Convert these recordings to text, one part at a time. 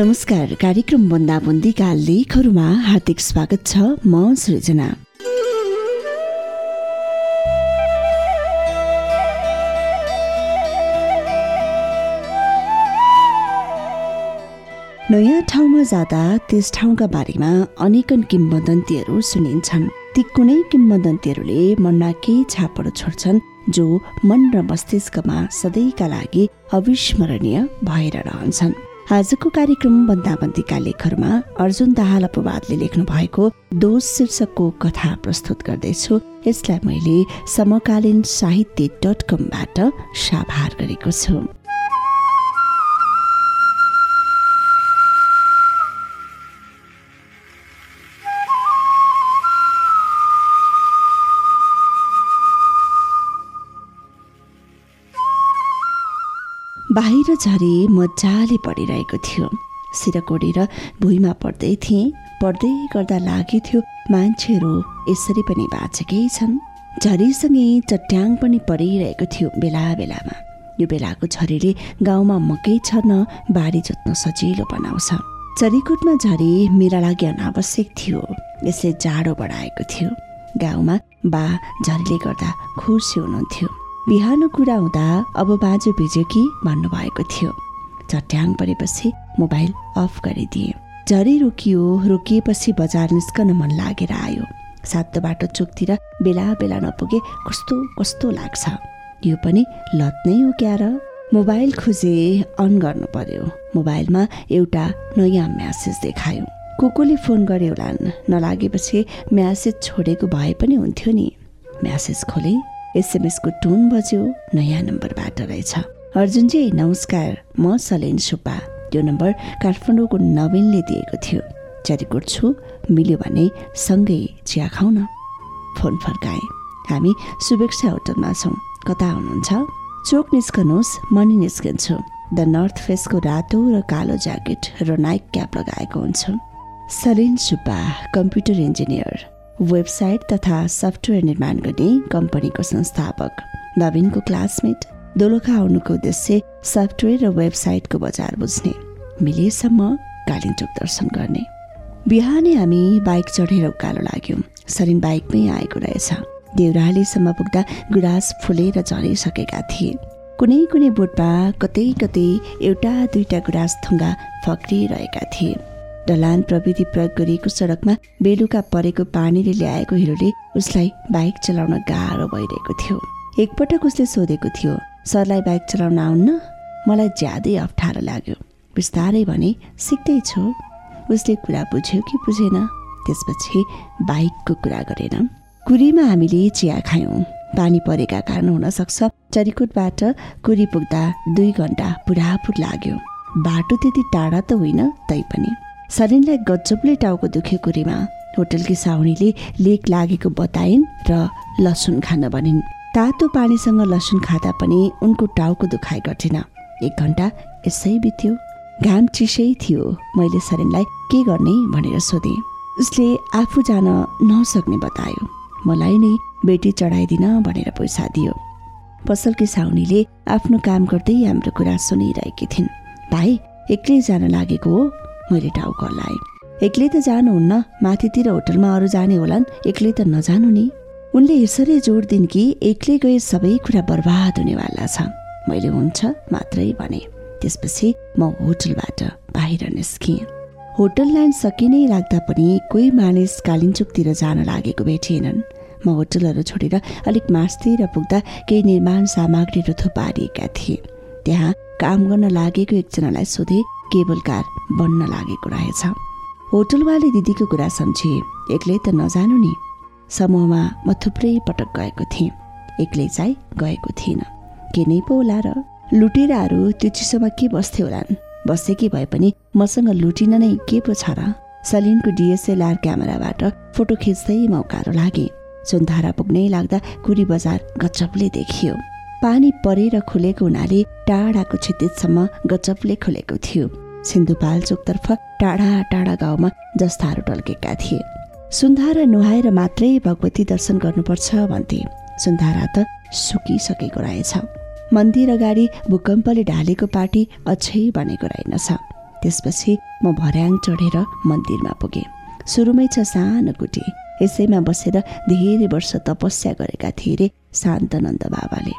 नमस्कार कार्यक्रम बन्दाबन्दीका लेखहरूमा हार्दिक स्वागत छ म सृजना। नयाँ ठाउँमा जाँदा त्यस ठाउँका बारेमा अनेकन किम्बदन्तीहरू सुनिन्छन्। ती कुनै किम्बदन्तीहरूले मनमा केही छापहरू छोड्छन् जो मन र मस्तिष्कमा सधैँका लागि अविस्मरणीय भएर रहन्छन्। आजको कार्यक्रम बन्दाबन्दीका लेखहरूमा अर्जुन दाहाल अपवादले लेख्नु भएको दोष शीर्षकको कथा प्रस्तुत गर्दैछु। यसलाई मैले समकालीन साहित्य डट कमबाट साभार गरेको छु। बाहिर झरी मजाले पढिरहेको थियो। सिरकोडेर भुइँमा पढ्दै थिएँ पढ्दै गर्दा थियो मान्छेहरू यसरी पनि बाँचेकै छन्। झरीसँगै चट्याङ पनि परिरहेको थियो बेला बेलामा। यो बेलाको झरीले गाउँमा मकै छर्न बारी जोत्न सजिलो बनाउँछ। चरीकोटमा झरी मेरा लागि अनावश्यक थियो। यसले जाडो बढाएको थियो। गाउँमा बा झरीले गर्दा खुसी हुनुहुन्थ्यो। बिहान कुरा हुँदा अब बाजु भिज्यो कि भन्नुभएको थियो। चट्याङ परेपछि मोबाइल अफ गरिदिए। झरी रोकियो रोकिएपछि बजार निस्कन मन लागेर आयो। सातो बाटो चोकतिर बेला बेला नपुगे कस्तो कस्तो लाग्छ। यो पनि लत नै हो क्या र? मोबाइल खोजे अन गर्नु पर्यो। मोबाइलमा एउटा नयाँ म्यासेज देखायो। को कोले फोन गर्यो होलान्। नलागेपछि म्यासेज छोडेको भए पनि हुन्थ्यो नि। म्यासेज खोले। एसएमएसको टोन बज्यो नयाँ नम्बरबाट रहेछ। अर्जुनजी नमस्कार। म सलेन सुब्बा। यो नम्बर काठमाडौँको नवीनले दिएको थियो। चरीकोट छु मिल्यो भने सँगै चिया खाउँ न फोन फर्काएँ। हामी शुभेक्षा होटलमा छौँ। कता हुनुहुन्छ? चोक निस्कनुहोस् मनी निस्कन्छु। द नर्थ फेसको रातो र कालो ज्याकेट र नाइक क्याप लगाएको हुन्छु। Salin Subba computer engineer. Website तथा सफ्टवेयर निर्माण गर्ने कम्पनीको संस्थापक। नवीनको क्लासमेट दोलोखा आउनुको उद्देश्य सफ्टवेयर र वेबसाइटको बजार बुझ्ने। मिलेसम्म कालिम्पोङ दर्शन गर्ने। बिहानै हामी बाइक चढेर उकालो लाग्यौँ। सरिन बाइकमै आएको रहेछ। देउरालीसम्म पुग्दा गुराँस फुलेर झरिसकेका थिए। कुनै कुनै बोटमा कतै कतै एउटा दुईटा गुराँस थुङ्गा फक्रिरहेका थिए। ढलान प्रविधि प्रयोग गरिएको सडकमा बेलुका परेको पानीले ल्याएको हिरोले उसलाई बाइक चलाउन गाह्रो भइरहेको थियो। एकपटक उसले सोधेको थियो सरलाई बाइक चलाउन आउन्न? मलाई ज्यादै अप्ठ्यारो लाग्यो। बिस्तारै भने सिक्दैछु उसले कुरा बुझ्यो कि बुझेन त्यसपछि बाइकको कुरा गरेन। कुरीमा हामीले चिया खायौँ। पानी परेका कारण हुन सक्छ चरिकोटबाट कुरी पुग्दा दुई घन्टा पुरापुर लाग्यो। बाटो त्यति टाढा त होइन तैपनि। सलिनलाई गजबले टाउको दुखेको रिमा होटलकी साउनीले लेक लागेको बताइन् र लसुन खान भनिन् तातो पानीसँग लसुन खाँदा पनि उनको टाउको दुखाइ घटेन एक घन्टा यसै बित्यो। घाम चिसै थियो। मैले सरिनलाई के गर्ने भनेर सोधेँ। उसले आफू जान नसक्ने बतायो। मलाई नै बेटी चढाइदिन भनेर पैसा दियो। पसलकी साउनीले आफ्नो काम गर्दै हाम्रो कुरा सुनिरहेकी थिइन्। भाइ एक्लै जान लागेको हो? मैले टाउको हल्लाएँ एक्लै त जानुहुन्न माथितिर होटलमा अरू जाने होलान् एक्लै त नजानु नि। उनले यसरी जोड दिन् कि एक्लै गए सबै कुरा बर्बाद हुनेवाला छ। मैले हुन्छ मात्रै भने त्यसपछि म होटलबाट बाहिर निस्किएँ। होटल लाइन सकि नै लाग्दा पनि कोही मानिस कालिन्चोकतिर जान लागेको भेटिएनन्। म होटलहरू छोडेर अलिक मासतिर पुग्दा केही निर्माण सामग्रीहरू थुपारिएका थिए। त्यहाँ काम गर्न लागेको एकजनालाई सोधे केबल कार बन्न लागेको रहेछ। होटलवाले दिदीको कुरा सम्झे। एक्लै त नजानु नि। समूहमा म थुप्रै पटक गएको थिएँ। एक्लै चाहिँ गएको थिइनँ। के नै पो होला र? लुटेराहरू त्यो चिसोमा के बस्थ्यो होलान्? बसेकी भए पनि मसँग लुटिन नै के पो छ र? सलिनको डिएसएलआर क्यामेराबाट फोटो खिच्दै मौकारो लागे। सुन्धारा पुग्नै लाग्दा कुरी बजार गचपले देखियो। पानी परेर खुलेको हुनाले टाढाको क्षतिसम्म गजबले खुलेको थियो। सिन्धुपाल्चोकतर्फ टाढा टाढा गाउँमा जस्ताहरू टल्केका थिए। सुन्धारा नुहाएर मात्रै भगवती दर्शन गर्नुपर्छ भन्थे। सुन्धारा त सुकिसकेको रहेछ। मन्दिर अगाडि भूकम्पले ढालेको पार्टी अझै बनेको रहेनछ। त्यसपछि म भर्याङ चढेर मन्दिरमा पुगेँ। सुरुमै छ सानो कुटी। यसैमा बसेर धेरै वर्ष तपस्या गरेका थिए रे शान्तनन्द बाबाले।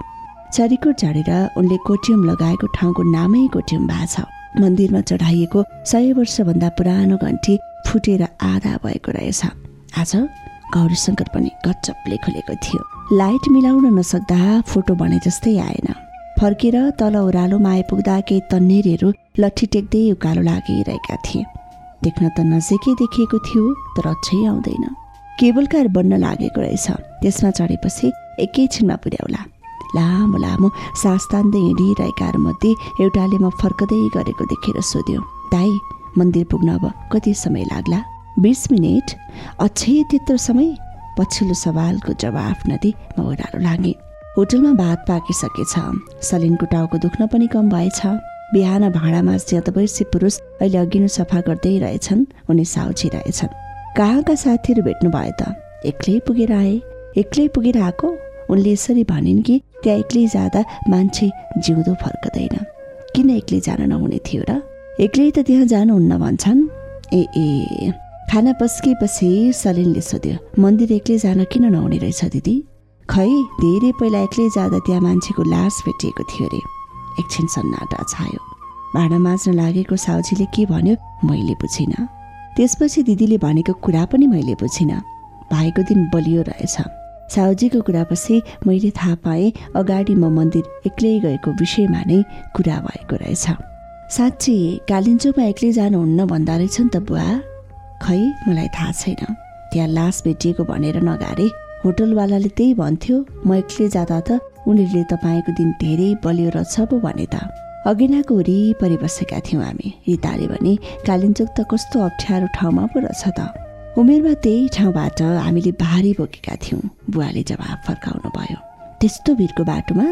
चारिकोट झाडेर उनले कोट्युम लगाएको ठाउँको नामै कोट्युम भएको मन्दिरमा चढाइएको सय वर्षभन्दा पुरानो घन्टी फुटेर आधा भएको रहेछ। आज गौरी शङ्कर पनि गच्चपले खुलेको थियो। लाइट मिलाउन नसक्दा फोटो भने जस्तै आएन। फर्केर तल ओह्रालोमा आइपुग्दा केही तन्नेरीहरू लट्ठी टेक्दै उकालो लागिरहेका थिए। देख्न त नजिकै देखिएको थियो तर अझै आउँदैन। केबल कार बन्न लागेको रहेछ। त्यसमा चढेपछि एकैछिनमा पुर्याउला। लामो लामो सास तान्दै हिँडिरहेका मध्ये एउटाले म फर्कदै गरेको देखेर सोध्यो दाई मन्दिर पुग्न अब कति समय लाग्ला? बिस मिनट? अझै त्यत्रो समय? पछिल्लो सवालको जवाफ नदी म ओह्रालो लागेँ। होटलमा भात पाकिसकेछ। सलिनको टाउको दुख्न पनि कम भएछ। बिहान भाँडामा ज्यातवर्षी पुरुष अहिले अघिनो सफा गर्दै रहेछन् उनी साउजी रहेछन् कहाँका साथीहरू भेट्नु भयो त? एक्लै पुगेर आए? एक्लै पुगेर आएको? उनले यसरी भनिन् कि त्यहाँ एक्लै जाँदा मान्छे जिउँदो फर्कदैन। किन एक्लै जान नहुने थियो र? एक्लै त त्यहाँ जानुहुन्न भन्छन्। ए ए। खाना पस्किएपछि सलिनले सोध्यो मन्दिर एक्लै जान किन नहुने रहेछ दिदी? खै धेरै पहिला एक्लै जाँदा त्यहाँ मान्छेको लास भेटिएको थियो अरे एकछिन सन्नाटा छायो। भाँडा माझ्न लागेको साउजीले के भन्यो मैले बुझिनँ। त्यसपछि दिदीले भनेको कुरा पनि मैले बुझिनँ। भाइको दिन बलियो रहेछ। साउजीको कुरापछि मैले थाहा पाएँ अगाडि म मन्दिर एक्लै गएको विषयमा नै कुरा भएको रहेछ। साँच्ची कालिम्चोकमा एक्लै जानुहुन्न भन्दा रहेछ नि त बुवा। खै मलाई थाहा छैन। त्यहाँ लास भेटिएको भनेर नगारे। होटलवालाले त्यही भन्थ्यो म एक्लै जाँदा त उनीहरूले तपाईँको दिन धेरै बलियो रहेछ पो भने त। अघिनाको वरिपरि बसेका थियौँ हामी। रिताले भने कालिम्चोक त कस्तो अप्ठ्यारो ठाउँमा पो रहेछ त। उमेरमा त्यही ठाउँबाट हामीले भारी बोकेका थियौँ बुवाले जवाब फर्काउनु भयो। त्यस्तो भिरको बाटोमा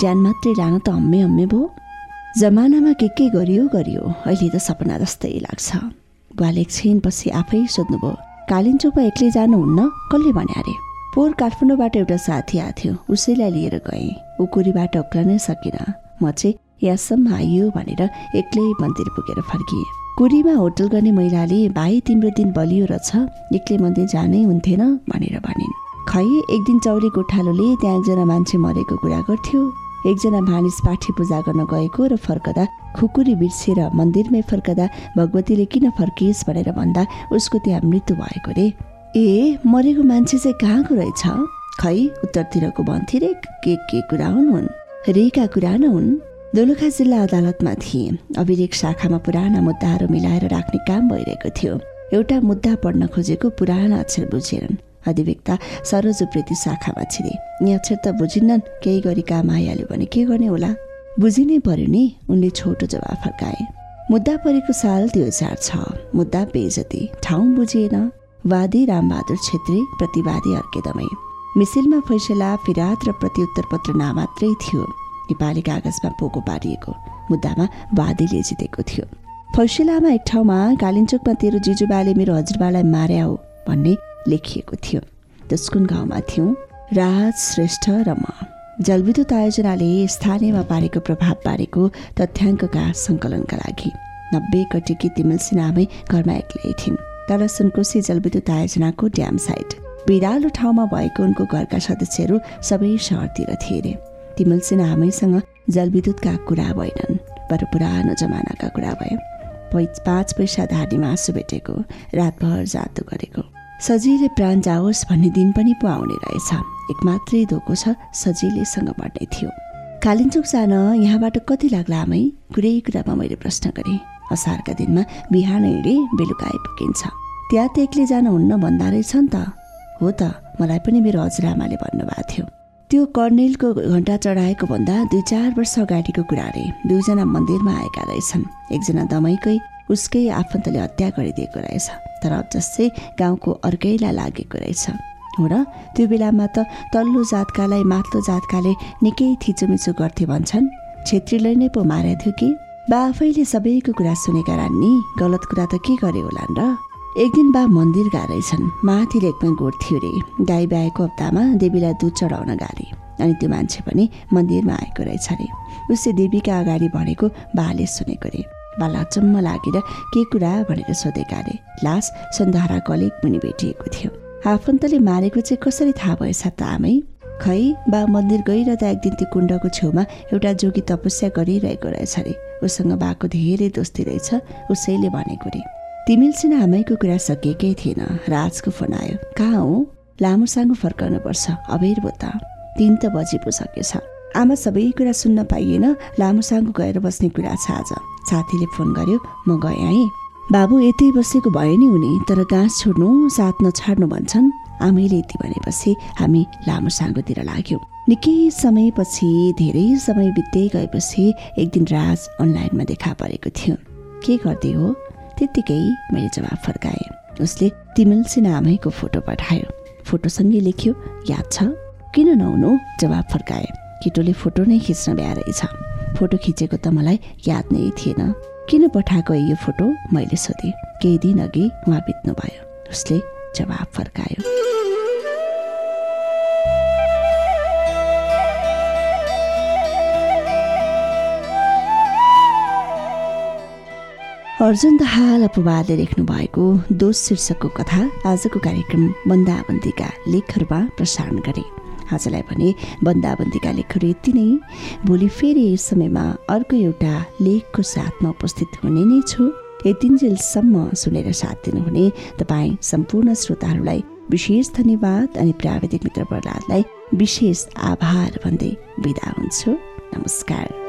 ज्यान मात्रै लान त हम्मे हम्मे भयो जमानामा के के गरियो गरियो अहिले त सपना जस्तै लाग्छ। बुवाले एकछिन पछि आफै सोध्नुभयो कालिम्चोकमा एक्लै जानुहुन्न? कसले भने अरे? पोहोर काठमाडौँबाट एउटा साथी आएको थियो उसैलाई लिएर गएँ। उकुरीबाट उक्लनै सकिनँ। म चाहिँ यहाँसम्म आइयो भनेर एक्लै मन्दिर पुगेर फर्किएँ। कुरीमा होटल गर्ने महिलाले भाइ तिम्रो दिन बलियो रहेछ एक्लै मन्दिर जानै हुन्थेन भनेर भनिन्। खै एक दिन चौरी गोठालोले त्यहाँ एकजना मान्छे मरेको कुरा गर्थ्यो। एकजना मानिस पाठी पूजा गर्न गएको र फर्कदा खुकुरी बिर्सेर मन्दिरमै फर्कदा भगवतीले किन फर्किएस् भनेर भन्दा उसको त्यहाँ मृत्यु भएको रे। ए मरेको मान्छे चाहिँ कहाँको रहेछ? खै उत्तरतिरको भन्थे रे। के के कुरा हुन् हुन्? रेका कुरा न हुन्? दोलखा जिल्ला अदालतमा थिए अभिलेख शाखामा पुराना मुद्दाहरू मिलाएर राख्ने काम भइरहेको थियो। एउटा मुद्दा पढ्न खोजेको पुराना अक्षर बुझेनन्। अधिवेक्ता सरोजप्रेती शाखामा छिरे। यहाँ अक्षर त बुझिन्नन् केही गरी काम आइहाल्यो भने के गर्ने होला? बुझिनै पर्यो नि उनले छोटो जवाफ फर्काए मुद्दा परेको साल दुई हजार छ। मुद्दा बेजती। ठाउँ बुझिएन। वादी रामबहादुर छेत्री प्रतिवादी अर्केदमै। मिसिलमा फैसला फिरात र प्रत्युत्तर पत्र नामात्रै थियो। नेपाली कागजमा पोको पारिएको मुद्दामा वादीले जितेको थियो। फैसलामा एक ठाउँमा कालिम्चोकमा तेरो जिजुबाले मेरो हजुरबालाई मार्या हो भन्ने लेखिएको थियो। दसकुन गाउँमा थियौँ राज श्रेष्ठ र म। जलविद्युत आयोजनाले स्थानीयमा पारेको प्रभाव पारेको तथ्याङ्कका सङ्कलनका लागि। नब्बे कटिकी तिमिल सिनामै घरमा एक्लै थिइन्। तर सुनकोशी जलविद्युत आयोजनाको ड्याम साइट बिरालो ठाउँमा भएको उनको घरका सदस्यहरू सबै सहरतिर थिए अरे तिमल सिन्हा आमैसँग जलविद्युतका कुरा भएनन् तर पुरानो जमानाका कुरा भए। पाँच पैसा धाडी मासु भेटेको रातभर जातो गरेको। सजिलै प्राण जाओस् भन्ने दिन पनि पो आउने रहेछ। एक मात्रै धोको छ सजिलैसँग मर्ने थियो। कालिम्चोक जान यहाँबाट कति लाग्ला आमै? कुरै कुरामा मैले प्रश्न गरेँ। असारका दिनमा बिहान हिँडे बेलुका आइपुगिन्छ। त्यहाँ त एक्लै जानुहुन्न भन्दा रहेछ नि त। हो त मलाई पनि मेरो हजुरआमाले भन्नुभएको थियो। त्यो कर्नेलको घन्टा चढाएको भन्दा दुई चार वर्ष अगाडिको कुरा रे। दुईजना मन्दिरमा आएका रहेछन्। एकजना दमैकै उसकै आफन्तले हत्या गरिदिएको रहेछ। तर जस्तै गाउँको अर्कैलाई लागेको रहेछ। हो र त्यो बेलामा त तल्लो जातकालाई माथिल्लो जातकाले निकै थिचोमिचो गर्थे भन्छन्। छेत्रीलाई नै पो मारेको थियो कि? बा आफैले सबैको कुरा सुनेका रानी गलत कुरा त के गरे होलान् र? एक दिन बा मन्दिर रहेछन् माथि लेकमा थियो रे। गाई ब्याएको हप्तामा देवीलाई दुध चढाउन गाली। अनि त्यो मान्छे पनि मन्दिरमा आएको रहेछ अरे उसले देवीका अगाडि भनेको बाले सुनेको रे। बाला चम्म लागेर के कुरा भनेर सोधेका अरे लास सन्धाराको अलिक मुनि भेटिएको थियो। आफन्तले मारेको चाहिँ कसरी थाहा भएछ त आमै? खै बा मन्दिर गइरहँदा एक दिन त्यो कुण्डको छेउमा एउटा जोगी तपस्या गरिरहेको रहेछ अरे उसँग बाको धेरै दोस्ती रहेछ। उसैले भनेको रे। तिमिलसिन आमैको कुरा सकिएकै थिएन। राजको फोन आयो। कहाँ हो? लामो साङ्गो फर्काउनु पर्छ अबेर बोता तिन त बजी पो सकेछ आमा सबै कुरा सुन्न पाइएन। लामो साङ्गो गएर बस्ने कुरा छ आज। साथीले फोन गर्यो म गएँ है। बाबु यतै बसेको भयो नि उनी तर गाँस छोड्नु साथ नछाड्नु भन्छन्। आमैले यति भनेपछि हामी लामो साङ्गोतिर लाग्यौँ। निकै समयपछि धेरै समय बित्दै गएपछि एक दिन राज अनलाइनमा देखा परेको थियो। के गर्दै हो? त्यत्तिकै मैले जवाब फर्काएँ। उसले तिमिल सिन्हा आमैको फोटो पठायो। फोटोसँगै लेख्यो याद छ? किन नहुनु? जवाब फर्काए। केटोले फोटो नै खिच्न भ्या रहेछ। फोटो खिचेको त मलाई याद नै थिएन। किन पठाएको यो फोटो? मैले सोधेँ। केही दिन अघि उहाँ बित्नु भयो उसले जवाब फर्कायो। अर्जुन दहाल अपवादले लेख्नु भएको दोष शीर्षकको कथा आजको कार्यक्रम बन्दाबन्दीका लेखहरूमा प्रसारण गरे। आजलाई भने बन्दाबन्दीका लेखहरू यति नै। भोलि फेरि यस समयमा अर्को एउटा लेखको साथमा उपस्थित हुने नै छु। यतिन्जेलसम्म सुनेर साथ दिनुहुने तपाईँ सम्पूर्ण श्रोताहरूलाई विशेष धन्यवाद अनि प्राविधिक मित्र प्रहलादलाई विशेष आभार भन्दै बिदा हुन्छु। नमस्कार।